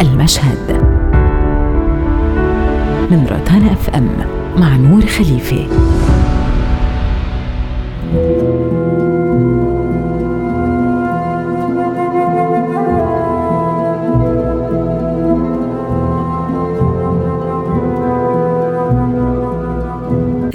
المشهد. من روتانا أف أم مع نور خليفه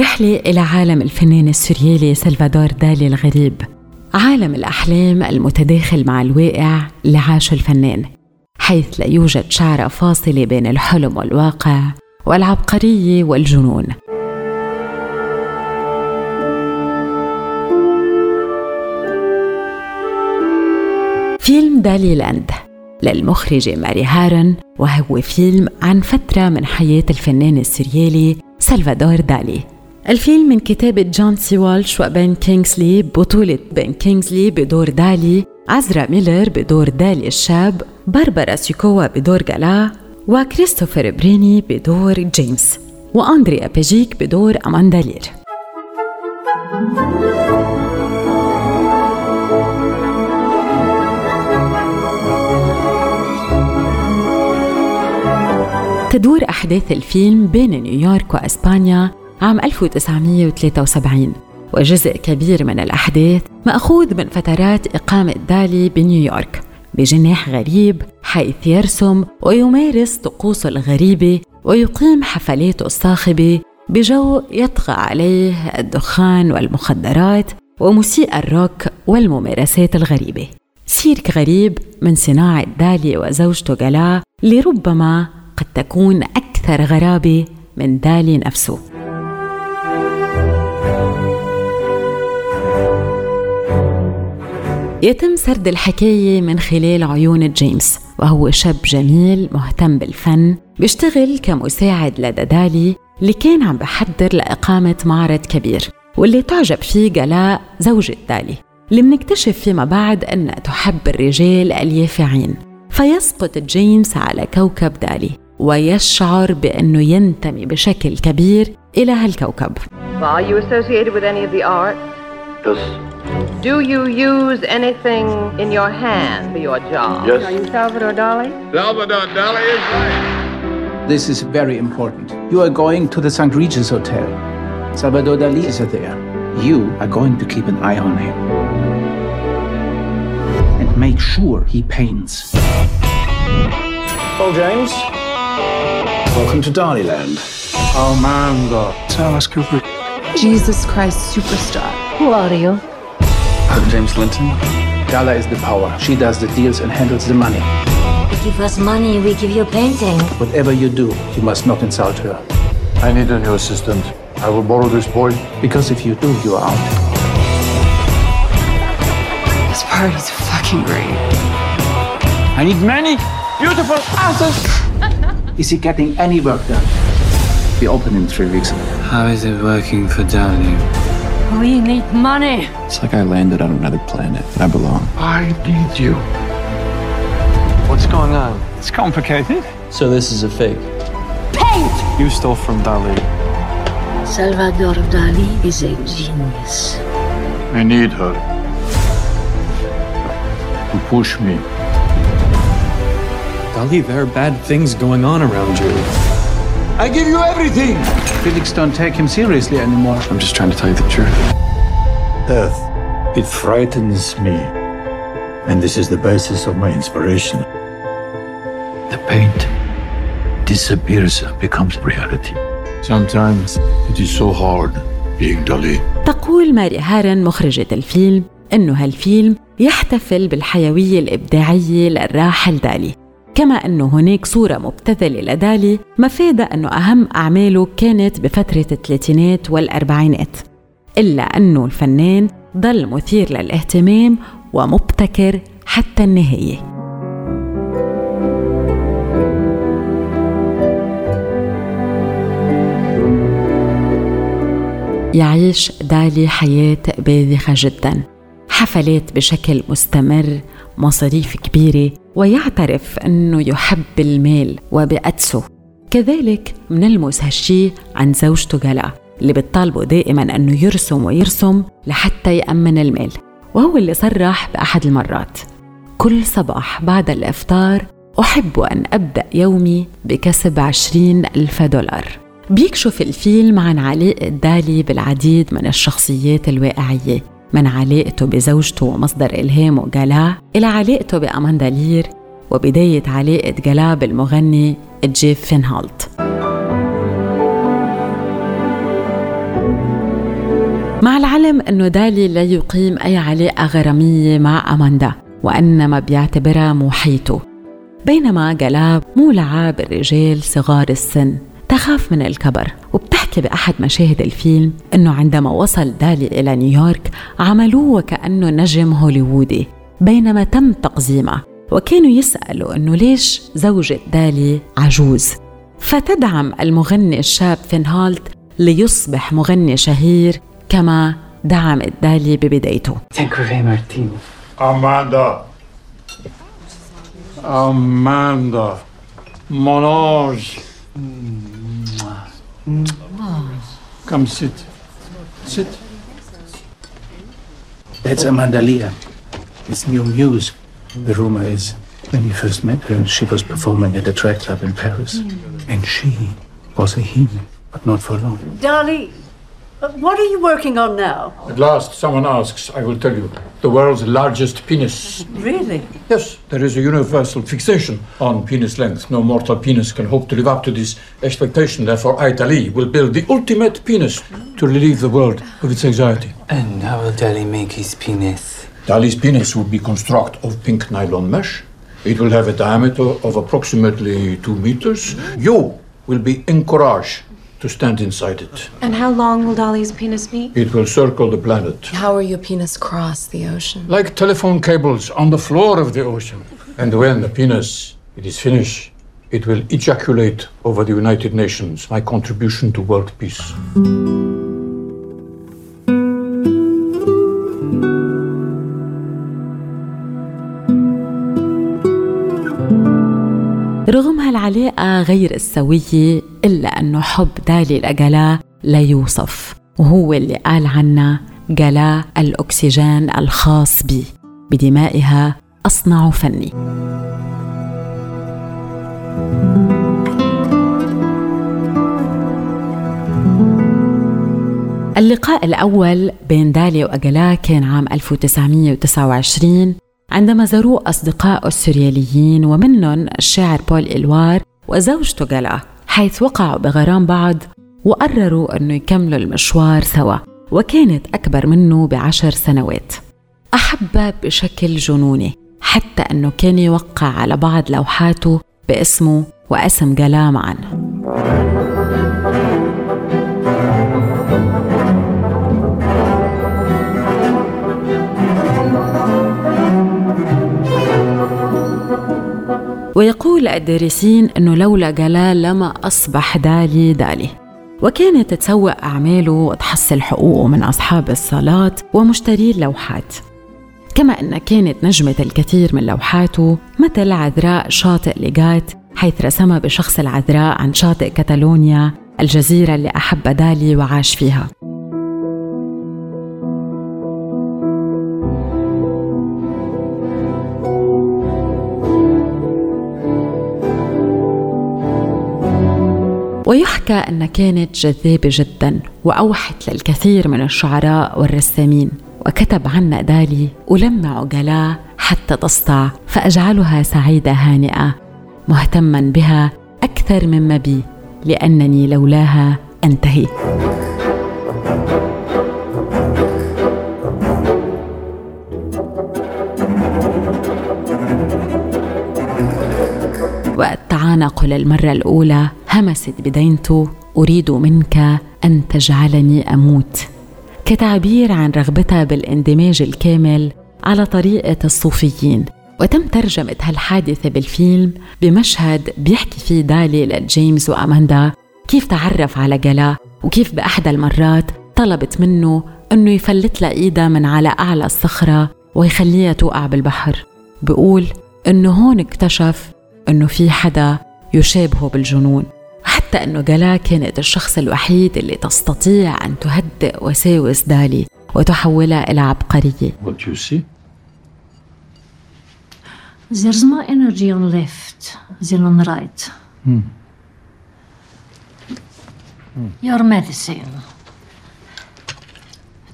رحلة إلى عالم الفنان السوريالي سلفادور دالي الغريب. عالم الأحلام المتداخل مع الواقع اللي عاشه الفنان. حيث لا يوجد شعرة فاصلة بين الحلم والواقع والعبقرية والجنون. فيلم دالي لاند للمخرجة ماري هارون وهو فيلم عن فترة من حياة الفنان السريالي سلفادور دالي. الفيلم من كتابة جون سي والش وبن كينغسلي بطولة بن كينغسلي بدور دالي عزرا ميلر بدور دالي الشاب باربرا سوكوفا بدور جالا وكريستوفر بريني بدور جيمس وأندريا بيجيك بدور أماندا لير. تدور أحداث الفيلم بين نيويورك وأسبانيا عام 1973 وجزء كبير من الأحداث مأخوذ من فترات إقامة دالي بنيويورك بجناح غريب حيث يرسم ويمارس طقوسه الغريبة ويقيم حفلاته الصاخبة بجو يطغى عليه الدخان والمخدرات وموسيقى الروك والممارسات الغريبة. سيرك غريب من صناعة دالي وزوجته جلا لربما قد تكون أكثر غرابة من دالي نفسه. يتم سرد الحكاية من خلال عيون جيمس وهو شاب جميل مهتم بالفن بيشتغل كمساعد لدى دالي اللي كان عم بحضر لإقامة معرض كبير واللي تعجب فيه جلاء زوجة دالي اللي منكتشف فيما بعد أنها تحب الرجال اليافعين فيسقط جيمس على كوكب دالي ويشعر بأنه ينتمي بشكل كبير إلى هالكوكب. Are you associated with any of the arts? Yes. Do you use anything in your hand for your job? Yes. Are you Salvador Dali? Salvador Dali is right. This is very important. You are going to the St. Regis Hotel. Salvador Dali is there. You are going to keep an eye on him. And make sure he paints. Paul James. Welcome to Daliland. Armando. Oh, Alice Cooper. Jesus Christ superstar. Who are you? I'm James Linton. Gala is the power. She does the deals and handles the money. You give us money, we give you a painting. Whatever you do, you must not insult her. I need a new assistant. I will borrow this boy. Because if you do, you are out. This party's fucking great. I need many beautiful asses. Is he getting any work done? We open in three weeks. How is it working for Dali? We need money. It's like I landed on another planet. and I belong. I need you. What's going on? It's complicated. So this is a fake. Paint! You stole from Dali. Salvador Dali is a genius. I need her to push me. Dali, there are bad things going on around you. I give you everything. Critics don't take him seriously anymore. I'm just trying to tell you the truth. Death, it frightens me. And this is the basis of my inspiration. The paint disappears and becomes reality. Sometimes it is so hard being Dali. تقول ماري هارن مخرجة الفيلم إنه هالفيلم يحتفل بالحيوية الإبداعية للراحل دالي كما أنه هناك صورة مبتذلة لدالي مفادة أنه أهم أعماله كانت بفترة الثلاثينات والأربعينات إلا أنه الفنان ضل مثير للاهتمام ومبتكر حتى النهاية. يعيش دالي حياة باذخة جدا حفلات بشكل مستمر مصاريف كبيرة ويعترف أنه يحب المال وبأتسه كذلك منلمس هالشي عن زوجته جلا اللي بتطالبه دائما أنه يرسم ويرسم لحتى يأمن المال وهو اللي صرح بأحد المرات. كل صباح بعد الإفطار أحب أن أبدأ يومي بكسب عشرين ألف دولار. بيكشف الفيلم عن علاقة دالي بالعديد من الشخصيات الواقعية. من علاقته بزوجته ومصدر إلهامه جالا إلى علاقته بأماندا لير وبداية علاقة جالا بالمغني جيف فينهالت. مع العلم أنه دالي لا يقيم أي علاقة غرامية مع أماندا وإنما بيعتبرها محيطه بينما جلاب مولعة بالرجال صغار السن. تخاف من الكبر وبتحكي بأحد مشاهد الفيلم أنه عندما وصل دالي إلى نيويورك عملوه وكأنه نجم هوليوودي بينما تم تقزيمه وكانوا يسألوا أنه ليش زوجة دالي عجوز؟ فتدعم المغني الشاب فينهالت ليصبح مغني شهير كما دعمت دالي ببدايته. Amanda. Amanda. Mon ange. Come sit. Sit. That's Amanda Lear, his new muse. The rumor is when you first met her, she was performing at a track club in Paris. And she was a he, but not for long. Darlie, uh, Uh, what are you working on now? At last, someone asks, I will tell you. The world's largest penis. Really? Yes, there is a universal fixation on penis length. No mortal penis can hope to live up to this expectation. Therefore, Italy will build the ultimate penis to relieve the world of its anxiety. And how will Dali make his penis? Dali's penis will be constructed of pink nylon mesh. It will have a diameter of approximately two meters. You will be encouraged to stand inside it. And how long will Dolly's penis be? It will circle the planet. How will your penis cross the ocean? Like telephone cables on the floor of the ocean. And when the penis it is finished, it will ejaculate over the United Nations, my contribution to world peace. رغم هالعلاقة غير السوية إلا أنه حب دالي لجلا لا يوصف وهو اللي قال عنا جلا الأكسجين الخاص بي بدمائها أصنع فني. اللقاء الأول بين دالي وأجلا كان عام 1929 عندما زاروه أصدقائه السورياليين ومنهم الشاعر بول إلوار وزوجته جلا حيث وقعوا بغرام بعض وقرروا أنه يكملوا المشوار سوا وكانت أكبر منه بعشر سنوات. أحبها بشكل جنوني حتى أنه كان يوقع على بعض لوحاته باسمه واسم جلا معا. ويقول الدارسين أنه لولا جلال لما أصبح دالي دالي. وكانت تسوق أعماله وتحصل حقوقه من أصحاب الصالات ومشتري اللوحات. كما أن كانت نجمة الكثير من لوحاته مثل عذراء شاطئ ليغات حيث رسمها بشخص العذراء عن شاطئ كتالونيا الجزيرة اللي أحب دالي وعاش فيها. ويحكى أن كانت جذابة جدا وأوحت للكثير من الشعراء والرسامين. وكتب عنا دالي ألمع جلا حتى تسطع فأجعلها سعيدة هانئة. مهتما بها أكثر مما بي لأنني لولاها أنتهي. وقت تعانقوا للمرة الأولى همست بدينته أريد منك أن تجعلني أموت. كتعبير عن رغبتها بالاندماج الكامل على طريقة الصوفيين. وتم ترجمة هالحادثة بالفيلم بمشهد بيحكي فيه دالي لجيمس وأماندا كيف تعرف على جلا وكيف بأحدى المرات طلبت منه أنه يفلت لها إيدها من على أعلى الصخرة ويخليها توقع بالبحر. بقول أنه هون اكتشف أنه في حدا يشابهه بالجنون. حتى أنه جلا كانت الشخص الوحيد اللي تستطيع أن تهدئ وساوس دالي وتحولها إلى عبقرية What you see? There's more energy on left. Zilon right. Your medicine.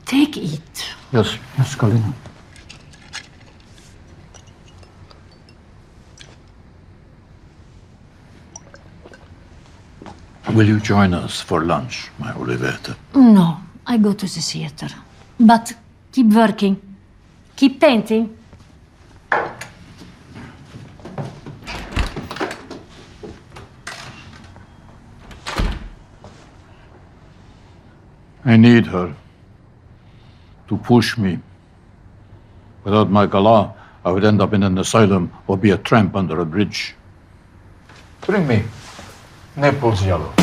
Take it. Yes, yes, Galina. Will you join us for lunch, my Olivetta? No, I go to the theater. But keep working. Keep painting. I need her to push me. Without my Gala, I would end up in an asylum or be a tramp under a bridge. Bring me Naples yellow.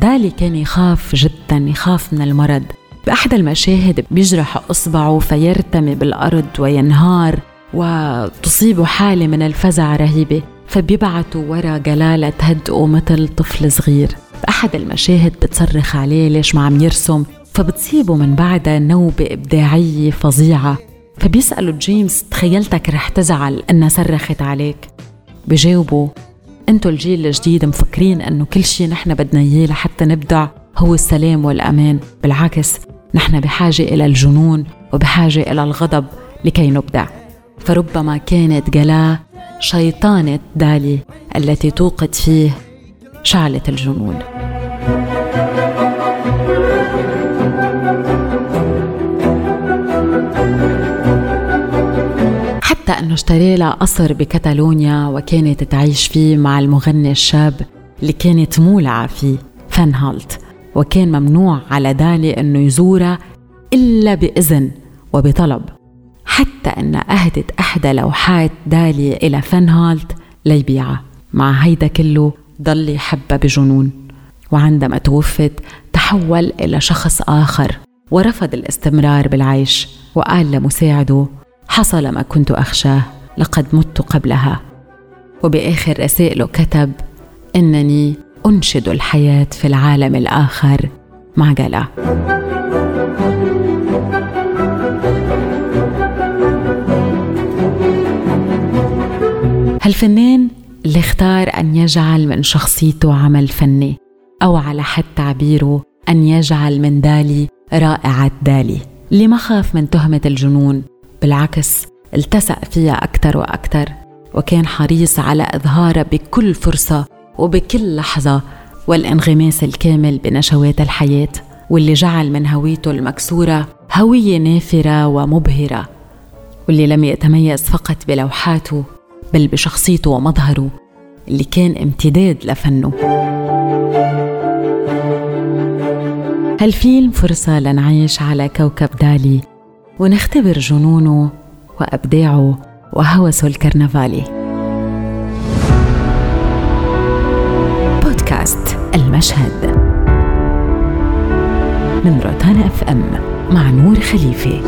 دالي كان يخاف جدا يخاف من المرض. بأحد المشاهد بيجرح إصبعه فيرتمي بالأرض وينهار وتصيبه حالة من الفزع رهيبة فبيبعتوا ورا جلالة تهدئه مثل طفل صغير. بأحد المشاهد بتصرخ عليه ليش ما عم يرسم؟ فبتصيبه من بعدها نوبة إبداعية فظيعة. فبيسألوا جيمس تخيلتك رح تزعل إنها صرخت عليك. بجاوبوا انتو الجيل الجديد مفكرين أنه كل شيء نحن بدنا إياه لحتى نبدع؟ هو السلام والأمان. بالعكس نحن بحاجة إلى الجنون وبحاجة إلى الغضب لكي نبدع. فربما كانت جلا شيطانة دالي التي توقد فيه شعلة الجنون. أنه اشتري لها قصر بكتالونيا وكانت تعيش فيه مع المغني الشاب اللي كانت مولعة فيه فان هالت وكان ممنوع على دالي أنه يزورها إلا بإذن وبطلب. حتى أن أهدت إحدى لوحات دالي إلى فان هالت ليبيعها مع هيدا كله ضل يحبها بجنون. وعندما توفت تحول إلى شخص آخر ورفض الاستمرار بالعيش وقال لمساعده حصل ما كنت أخشاه. لقد مت قبلها. وبآخر رسائله كتب إنني أنشد الحياة في العالم الآخر. مع جلا هالفنان اللي اختار أن يجعل من شخصيته عمل فني أو على حد تعبيره أن يجعل من دالي رائعة دالي. اللي ما خاف من تهمة الجنون بالعكس التصق فيها أكثر وأكثر وكان حريص على إظهارها بكل فرصة وبكل لحظة والانغماس الكامل بنشوات الحياة واللي جعل من هويته المكسورة هوية نافرة ومبهرة واللي لم يتميز فقط بلوحاته بل بشخصيته ومظهره اللي كان امتداد لفنه. هالفيلم فرصة لنعيش على كوكب دالي ونختبر جنونه وأبداعه وهوسه الكرنفالي. بودكاست المشهد من روتانا أف أم مع نور خليفه